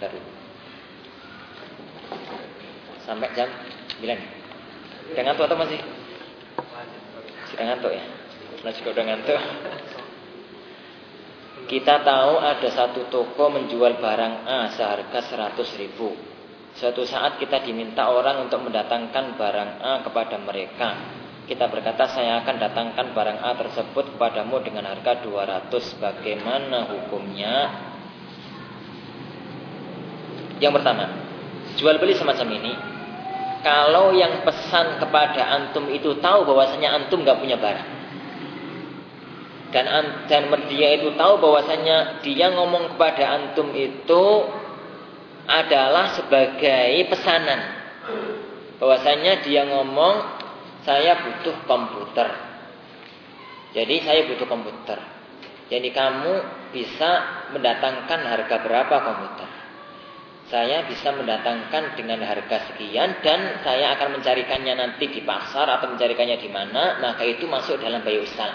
sebentar Sampai jam 9. Udah ngantuk atau masih? Sudah ngantuk ya? Nah juga udah ngantuk. Kita tahu ada satu toko menjual barang A seharga 100 ribu. Suatu saat kita diminta orang untuk mendatangkan barang A kepada mereka. Kita berkata saya akan datangkan barang A tersebut kepadamu dengan harga 200. Bagaimana hukumnya? Yang pertama, jual beli semacam ini. Kalau yang pesan kepada antum itu tahu bahwasanya antum nggak punya barang. Dan dan dia itu tahu bahwasanya dia ngomong kepada antum itu adalah sebagai pesanan. Bahwasanya dia ngomong saya butuh komputer. Jadi saya butuh komputer. Jadi kamu bisa mendatangkan harga berapa komputer? Saya bisa mendatangkan dengan harga sekian dan saya akan mencarikannya nanti di pasar atau mencarikannya di mana, maka itu masuk dalam bayi usaha.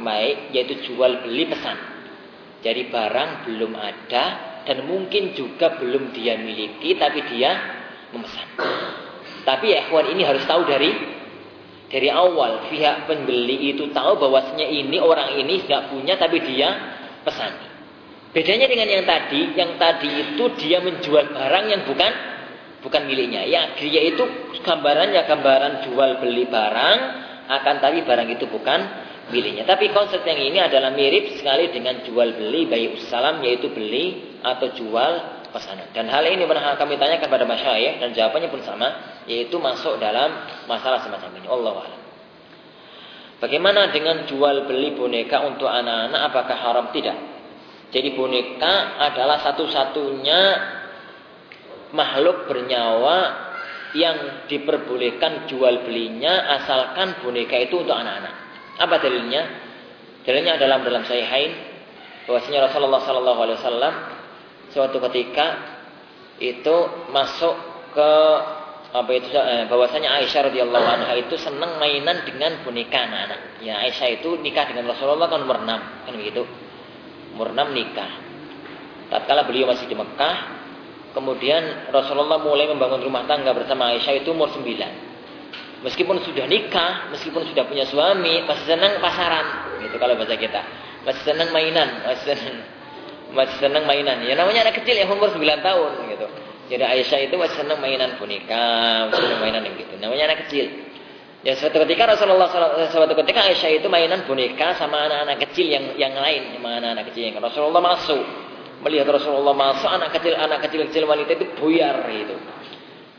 Baik, yaitu jual beli pesan. Jadi barang belum ada dan mungkin juga belum dia miliki tapi dia memesan. Tapi ya ikhwan ini harus tahu dari dari awal pihak pembeli itu tahu bahwasanya ini orang ini nggak punya tapi dia pesan. Bedanya dengan yang tadi, yang tadi itu dia menjual barang yang bukan bukan miliknya. Ya, dia itu gambarannya gambaran jual beli barang, akan tapi barang itu bukan miliknya. Tapi konsep yang ini adalah mirip sekali dengan jual beli bayi usalam yaitu beli atau jual pesanan. Dan hal ini pernah kami tanyakan pada masyayikh dan jawabannya pun sama, yaitu masuk dalam masalah semacam ini. Allah a'lam. Bagaimana dengan jual beli boneka untuk anak-anak apakah haram tidak? Jadi boneka adalah satu-satunya makhluk bernyawa yang diperbolehkan jual belinya asalkan boneka itu untuk anak-anak. Apa dalilnya? Dalilnya adalah dalam Sahihain bahwasanya Rasulullah sallallahu alaihi wasallam suatu ketika itu masuk ke apa itu eh, bahwasanya Aisyah radhiyallahu anha itu senang mainan dengan boneka anak-anak. Ya Aisyah itu nikah dengan Rasulullah kan umur 6 kan begitu. Umur 6 nikah. Tatkala beliau masih di Mekah, kemudian Rasulullah mulai membangun rumah tangga bersama Aisyah itu umur 9. Meskipun sudah nikah, meskipun sudah punya suami, masih senang pasaran, gitu kalau bahasa kita. Masih senang mainan, masih senang masih senang mainan. Ya namanya anak kecil yang umur 9 tahun gitu. Jadi Aisyah itu masih senang mainan boneka, masih senang mainan yang gitu. Namanya anak kecil. Ya suatu ketika Rasulullah suatu ketika Aisyah itu mainan boneka sama anak-anak kecil yang yang lain, sama anak-anak kecil yang Rasulullah masuk. Melihat Rasulullah masuk, anak kecil anak kecil-kecil wanita itu buyar itu.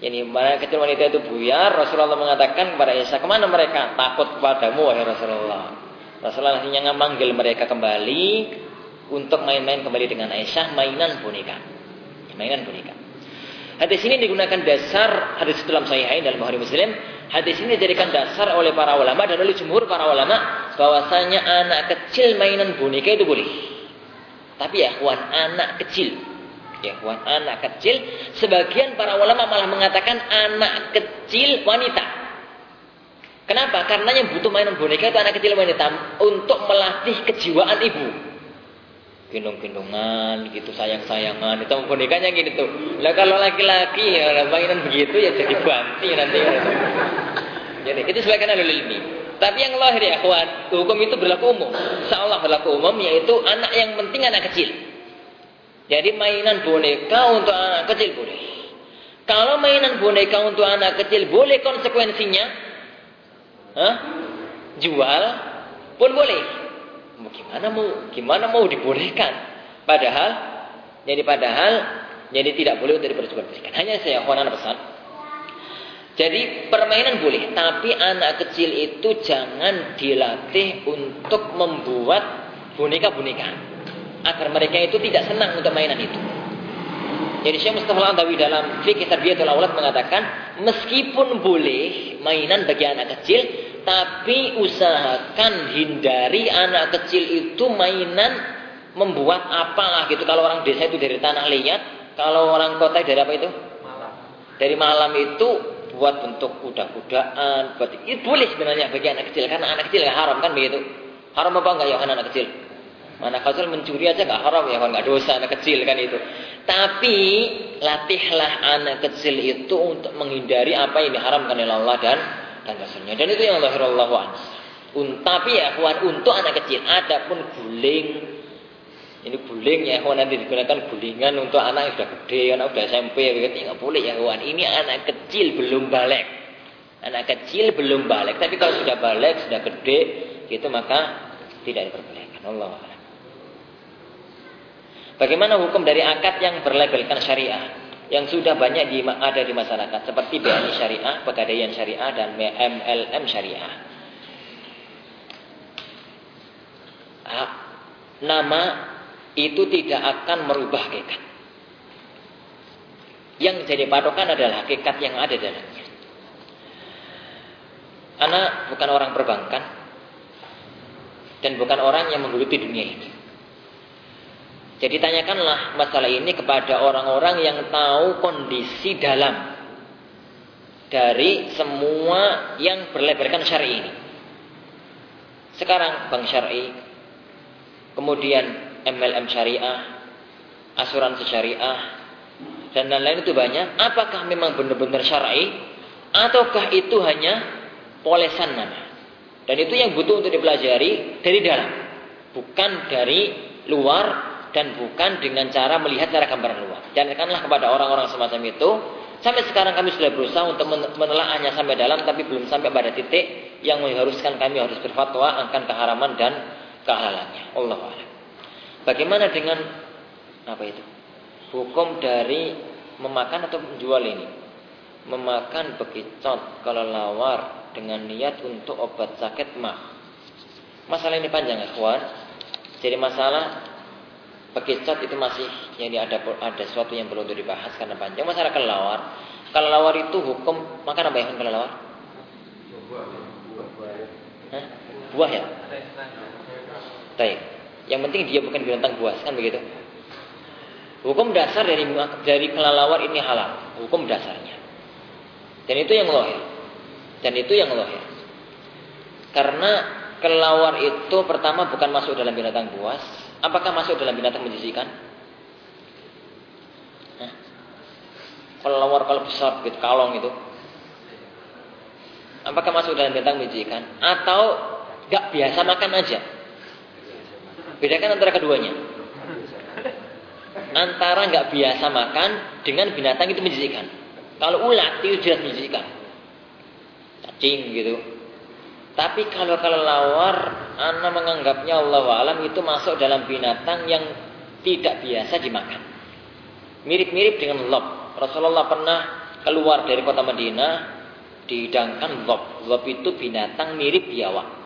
Jadi anak kecil wanita itu buyar, Rasulullah mengatakan kepada Aisyah, "Ke mana mereka? Takut kepadamu wahai Rasulullah." Rasulullah akhirnya memanggil mereka kembali, untuk main-main kembali dengan Aisyah mainan boneka. Mainan boneka. Hadis ini digunakan dasar hadis dalam Sahihain dalam Bukhari Muslim. Hadis ini dijadikan dasar oleh para ulama dan oleh jumhur para ulama bahwasanya anak kecil mainan boneka itu boleh. Tapi ya, kawan anak kecil. Ya, kawan anak kecil. Sebagian para ulama malah mengatakan anak kecil wanita. Kenapa? Karena yang butuh mainan boneka itu anak kecil wanita untuk melatih kejiwaan ibu gendong-gendongan gitu sayang-sayangan. Itu bonekanya gitu lah kalau laki-laki ya mainan begitu ya jadi banti nanti. Jadi itu sebagian alul ini tapi yang lahir ya kawan hukum itu berlaku umum. Seolah berlaku umum yaitu anak yang penting anak kecil. Jadi mainan boneka untuk anak kecil boleh. Kalau mainan boneka untuk anak kecil boleh konsekuensinya Hah? jual pun boleh gimana mau gimana mau dibolehkan? Padahal jadi padahal jadi tidak boleh untuk diperjualbelikan hanya saya anak pesan. Jadi permainan boleh tapi anak kecil itu jangan dilatih untuk membuat boneka-boneka agar mereka itu tidak senang untuk mainan itu. Jadi Syekh Mustafa Al-Andawi dalam Fikih Tarbiyatul Aulad mengatakan meskipun boleh mainan bagi anak kecil tapi usahakan hindari anak kecil itu mainan membuat apalah gitu. Kalau orang desa itu dari tanah liat, kalau orang kota dari apa itu? Malam. Dari malam itu buat bentuk kuda-kudaan, buat itu boleh sebenarnya bagi anak kecil karena anak kecil nggak haram kan begitu. Haram apa enggak ya anak, -anak kecil? Anak kecil mencuri aja nggak haram ya, nggak dosa anak kecil kan itu. Tapi latihlah anak kecil itu untuk menghindari apa yang diharamkan oleh Allah dan dan Rasulnya. Dan itu yang Allah Un, tapi ya kawan untuk anak kecil, adapun guling ini guling ya kawan nanti digunakan gulingan untuk anak yang sudah gede, anak sudah SMP, begitu nggak boleh ya kawan. Ini anak kecil belum balik, anak kecil belum balik. Tapi kalau sudah balik, sudah gede, itu maka tidak diperbolehkan. Allah Bagaimana hukum dari akad yang berlabelkan syariah? Yang sudah banyak di, ada di masyarakat seperti BNI Syariah, Pegadaian Syariah dan MLM Syariah. Nama itu tidak akan merubah hakikat. Yang jadi patokan adalah hakikat yang ada dalamnya. Anak bukan orang perbankan dan bukan orang yang menggeluti dunia ini. Jadi tanyakanlah masalah ini kepada orang-orang yang tahu kondisi dalam dari semua yang berlebarkan syari ini. Sekarang bank syari, kemudian MLM syariah, asuransi syariah, dan lain-lain itu banyak. Apakah memang benar-benar syar'i ataukah itu hanya polesan nama? Dan itu yang butuh untuk dipelajari dari dalam, bukan dari luar dan bukan dengan cara melihat cara gambaran luar. Janganlah kepada orang-orang semacam itu. Sampai sekarang kami sudah berusaha untuk menelaahnya sampai dalam, tapi belum sampai pada titik yang mengharuskan kami harus berfatwa akan keharaman dan kehalalannya. Allah Bagaimana dengan apa itu? Hukum dari memakan atau menjual ini? Memakan bekicot kalau lawar dengan niat untuk obat sakit mah. Masalah ini panjang ya, kawan. Jadi masalah Bekicot itu masih jadi ada ada sesuatu yang perlu untuk dibahas karena panjang. Masalah kelelawar. Kelelawar itu hukum makan apa ya kelelawar? Hah? Buah ya? Baik. Yang penting dia bukan binatang buas kan begitu? Hukum dasar dari dari kelelawar ini halal. Hukum dasarnya. Dan itu yang lohir. Dan itu yang lohir. Karena kelelawar itu pertama bukan masuk dalam binatang buas, Apakah masuk dalam binatang menjijikan? Kalau lawar kalau besar gitu, kalong itu. Apakah masuk dalam binatang menjijikan? Atau gak biasa makan aja? Bedakan antara keduanya. Antara gak biasa makan dengan binatang itu menjijikan. Kalau ulat itu jelas menjijikan. Cacing gitu. Tapi kalau kalau lawar, Anda menganggapnya Allah alam itu masuk dalam binatang yang tidak biasa dimakan. Mirip-mirip dengan lob. Rasulullah pernah keluar dari kota Madinah dihidangkan lob. Lob itu binatang mirip biawak.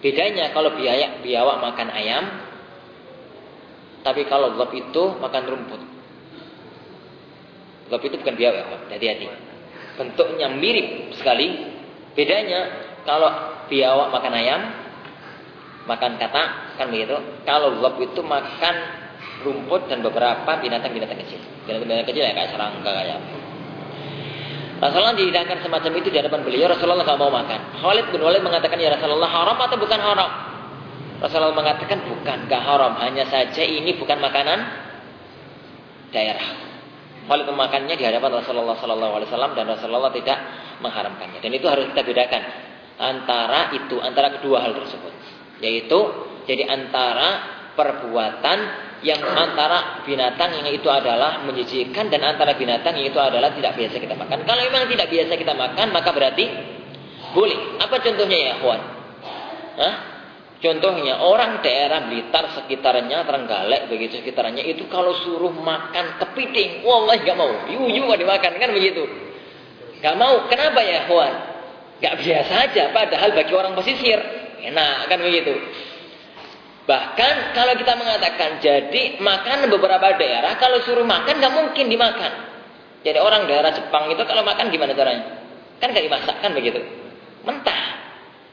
Bedanya kalau biawak, biawak makan ayam, tapi kalau lob itu makan rumput. Lob itu bukan biawak, hati-hati. Bentuknya mirip sekali. Bedanya kalau biawak makan ayam, makan katak, kan begitu. Kalau lob itu makan rumput dan beberapa binatang-binatang kecil. Binatang-binatang kecil ya kayak serangga kayak. Rasulullah dihidangkan semacam itu di hadapan beliau. Rasulullah nggak mau makan. Khalid bin Walid mengatakan ya Rasulullah haram atau bukan haram? Rasulullah mengatakan bukan, gak haram. Hanya saja ini bukan makanan daerah. Khalid memakannya di hadapan Rasulullah Sallallahu Alaihi Wasallam dan Rasulullah tidak mengharamkannya. Dan itu harus kita bedakan antara itu, antara kedua hal tersebut. Yaitu jadi antara perbuatan yang antara binatang yang itu adalah menjijikkan dan antara binatang yang itu adalah tidak biasa kita makan. Kalau memang tidak biasa kita makan, maka berarti boleh. Apa contohnya ya? Hah? Contohnya orang daerah Blitar sekitarnya Trenggalek begitu sekitarnya itu kalau suruh makan kepiting, wallahi nggak mau. Yuyu dimakan kan begitu. Gak mau. Kenapa ya, Juan? Gak biasa aja, padahal bagi orang pesisir enak kan begitu. Bahkan kalau kita mengatakan jadi makan beberapa daerah kalau suruh makan nggak mungkin dimakan. Jadi orang daerah Jepang itu kalau makan gimana caranya? Kan gak dimasak kan begitu. Mentah.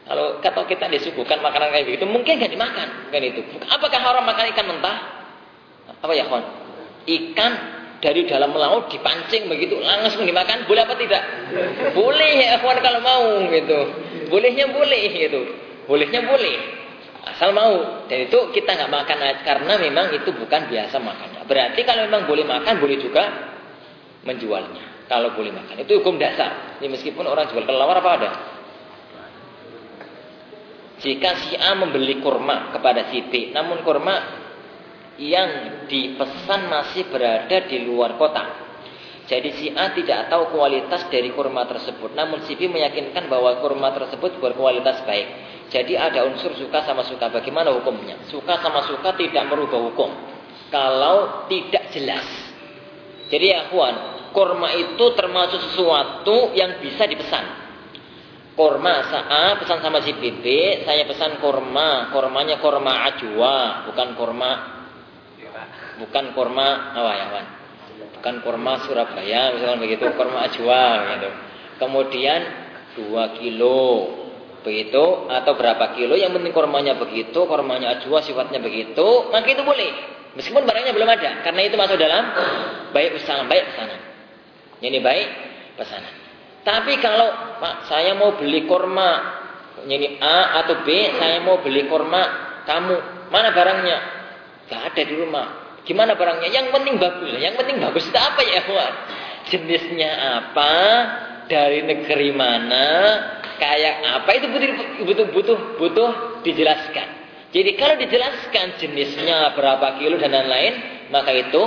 Kalau kata kita disuguhkan makanan kayak begitu mungkin gak dimakan kan itu. Apakah haram makan ikan mentah? Apa ya kawan? Ikan dari dalam laut dipancing begitu langsung dimakan boleh apa tidak boleh ya kalau mau gitu bolehnya boleh gitu bolehnya boleh Asal mau. Dan itu kita nggak makan karena memang itu bukan biasa makannya. Berarti kalau memang boleh makan, boleh juga menjualnya. Kalau boleh makan. Itu hukum dasar. Ini meskipun orang jual kelelawar apa ada? Jika si A membeli kurma kepada si B, namun kurma yang dipesan masih berada di luar kota. Jadi si A tidak tahu kualitas dari kurma tersebut. Namun si B meyakinkan bahwa kurma tersebut berkualitas baik. Jadi ada unsur suka sama suka. Bagaimana hukumnya? Suka sama suka tidak merubah hukum. Kalau tidak jelas. Jadi ya kawan, kurma itu termasuk sesuatu yang bisa dipesan. Kurma A pesan sama si B, saya pesan kurma. Kurmanya kurma ajwa, bukan kurma bukan kurma apa ya, Wan? bukan kurma Surabaya misalkan begitu. Kurma ajwa gitu. Kemudian dua kilo begitu atau berapa kilo yang penting kurmanya begitu kurmanya ajwa sifatnya begitu maka itu boleh. Meskipun barangnya belum ada karena itu masuk dalam baik pesanan baik pesanan. Ini baik pesanan. Tapi kalau Pak saya mau beli kurma ini A atau B saya mau beli kurma kamu mana barangnya? Gak ada di rumah Gimana barangnya? Yang penting bagus. Yang penting bagus itu apa ya, Ikhwan? Jenisnya apa? Dari negeri mana? Kayak apa? Itu butuh butuh butuh butuh dijelaskan. Jadi kalau dijelaskan jenisnya berapa kilo dan lain-lain, maka itu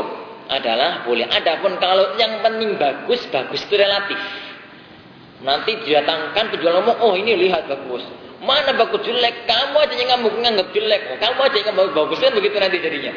adalah boleh. Adapun kalau yang penting bagus, bagus itu relatif. Nanti didatangkan penjual ngomong, oh ini lihat bagus. Mana bagus jelek? Kamu aja yang nganggap jelek. Kamu aja yang nganggap bagus kan begitu nanti jadinya.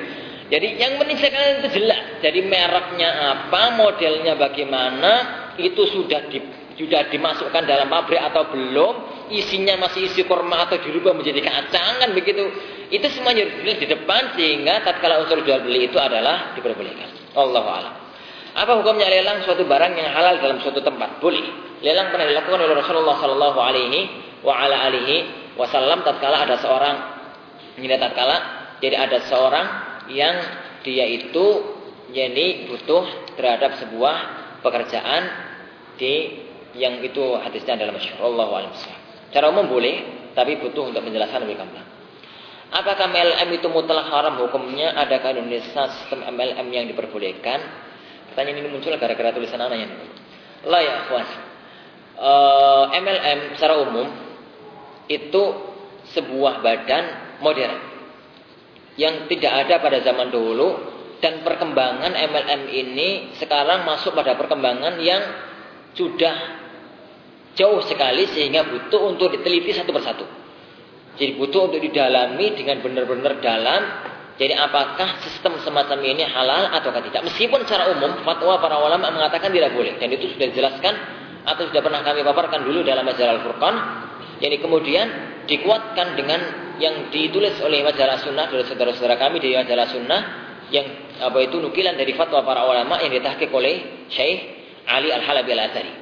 Jadi yang penting sekarang itu jelas. Jadi mereknya apa, modelnya bagaimana, itu sudah di, sudah dimasukkan dalam pabrik atau belum, isinya masih isi kurma atau dirubah menjadi kacang kan begitu. Itu semuanya ditulis di depan sehingga tatkala unsur jual beli itu adalah diperbolehkan. Allah alam. Apa hukumnya lelang suatu barang yang halal dalam suatu tempat? Boleh. Lelang pernah dilakukan oleh Rasulullah Shallallahu Alaihi wa ala wasallam tatkala ada seorang ini tatkala jadi ada seorang yang dia itu jadi butuh terhadap sebuah pekerjaan di yang itu hadisnya adalah masyhur Allah Cara umum boleh, tapi butuh untuk menjelaskan lebih gampang. Apakah MLM itu mutlak haram hukumnya? Adakah Indonesia sistem MLM yang diperbolehkan? Pertanyaan ini muncul gara-gara tulisan anaknya. Lah ya, kawan. Uh, MLM secara umum itu sebuah badan modern yang tidak ada pada zaman dulu dan perkembangan MLM ini sekarang masuk pada perkembangan yang sudah jauh sekali sehingga butuh untuk diteliti satu persatu. Jadi butuh untuk didalami dengan benar-benar dalam. Jadi apakah sistem semacam ini halal atau tidak? Meskipun secara umum fatwa para ulama mengatakan tidak boleh dan itu sudah dijelaskan atau sudah pernah kami paparkan dulu dalam majalah Al-Furqan. Jadi kemudian dikuatkan dengan yang ditulis oleh majalah sunnah dari saudara-saudara kami di majalah sunnah yang apa itu nukilan dari fatwa para ulama yang ditahkik oleh Syekh Ali Al-Halabi Al-Athari.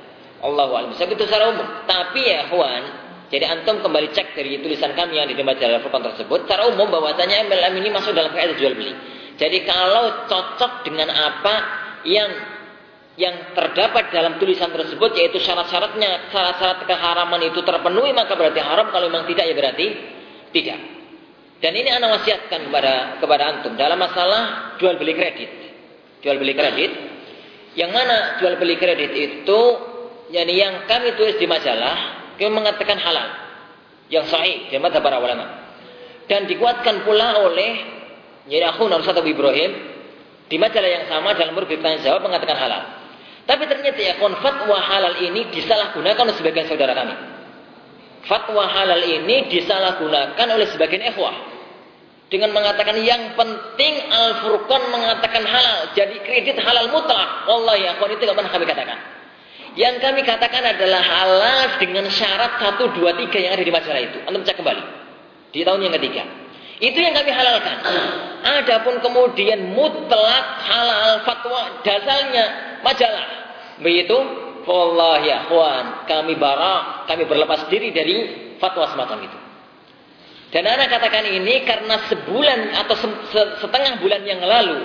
Allahu a'lam. Itu secara umum. Tapi ya kawan, jadi antum kembali cek dari tulisan kami yang di majalah Furqan tersebut, secara umum bahwasanya MLM ini masuk dalam kaidah jual beli. Jadi kalau cocok dengan apa yang yang terdapat dalam tulisan tersebut yaitu syarat-syaratnya syarat-syarat keharaman itu terpenuhi maka berarti haram kalau memang tidak ya berarti tidak. Dan ini anak wasiatkan kepada kepada antum dalam masalah jual beli kredit. Jual beli kredit. Yang mana jual beli kredit itu yani yang kami tulis di majalah kami mengatakan halal. Yang sahih di mata para ulama. Dan dikuatkan pula oleh aku Ustaz Abu Ibrahim di majalah yang sama dalam berbeda tanya jawab mengatakan halal. Tapi ternyata ya fatwa halal ini disalahgunakan oleh sebagian saudara kami fatwa halal ini disalahgunakan oleh sebagian ikhwah dengan mengatakan yang penting Al-Furqan mengatakan halal jadi kredit halal mutlak. Allah ya akhwan itu gak pernah kami katakan. Yang kami katakan adalah halal dengan syarat 1, 2, 3 yang ada di masalah itu. Anda cek kembali. Di tahun yang ketiga. Itu yang kami halalkan. Adapun kemudian mutlak halal fatwa dasarnya majalah. Begitu Allah ya kawan, kami bara, kami berlepas diri dari fatwa semacam itu. Dan anak katakan ini karena sebulan atau setengah bulan yang lalu.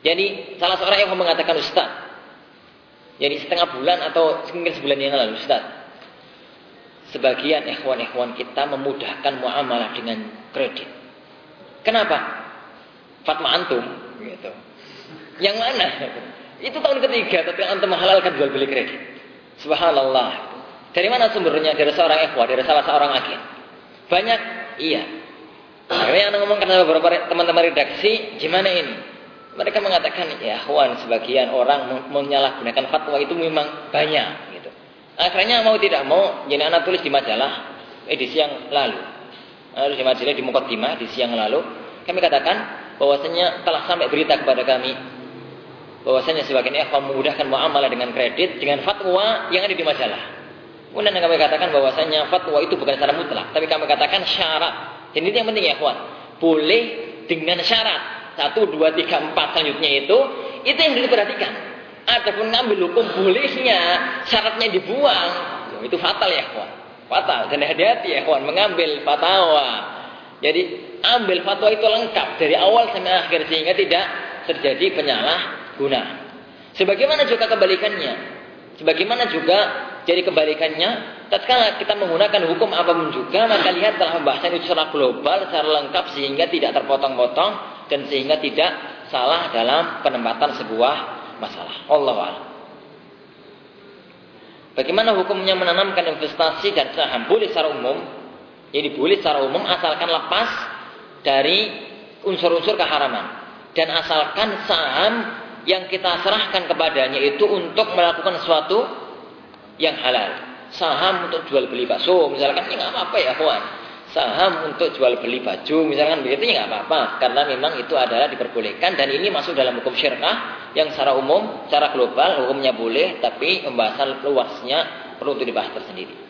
Jadi salah seorang yang mengatakan Ustaz. Jadi setengah bulan atau mungkin sebulan yang lalu Ustaz. sebagian ikhwan-ikhwan kita memudahkan muamalah dengan kredit. Kenapa? Fatma antum gitu. Yang mana? Itu tahun ketiga tapi antum menghalalkan jual beli kredit. Subhanallah. Dari mana sumbernya? Dari seorang ikhwan, dari salah seorang agen. Banyak? Iya. Akhirnya yang ngomong karena beberapa teman-teman redaksi, gimana ini? Mereka mengatakan, ya ikhwan, sebagian orang menyalahgunakan fatwa itu memang banyak. Gitu. Akhirnya mau tidak mau, jadi anak tulis di majalah edisi yang lalu. Lalu di majalah di Mukaddimah edisi yang lalu, kami katakan bahwasanya telah sampai berita kepada kami bahwasanya sebagian ikhwan memudahkan muamalah dengan kredit dengan fatwa yang ada di majalah. Kemudian kami katakan bahwasanya fatwa itu bukan secara mutlak, tapi kami katakan syarat. Dan ini yang penting ya, ikhwan. Boleh dengan syarat. Satu, dua, tiga, empat selanjutnya itu, itu yang diperhatikan. Ataupun ngambil hukum bolehnya, syaratnya dibuang. Itu fatal ya, ikhwan. Fatal. Dan hati-hati ya, ikhwan. Mengambil fatwa. Jadi, ambil fatwa itu lengkap. Dari awal sampai akhir. Sehingga tidak terjadi penyalah guna. Sebagaimana juga kebalikannya. Sebagaimana juga jadi kebalikannya, tatkala kita menggunakan hukum apa pun juga, maka lihat telah pembahasan itu secara global, secara lengkap sehingga tidak terpotong-potong dan sehingga tidak salah dalam penempatan sebuah masalah. Allah. Bagaimana hukumnya menanamkan investasi dan saham? Boleh secara umum. Jadi boleh secara umum asalkan lepas dari unsur-unsur keharaman. Dan asalkan saham yang kita serahkan kepadanya itu untuk melakukan sesuatu yang halal. Saham untuk jual beli bakso, misalkan ya nggak apa-apa ya kawan. Saham untuk jual beli baju, misalkan begitu ya nggak apa-apa, karena memang itu adalah diperbolehkan dan ini masuk dalam hukum syirkah yang secara umum, secara global hukumnya boleh, tapi pembahasan luasnya perlu untuk dibahas tersendiri.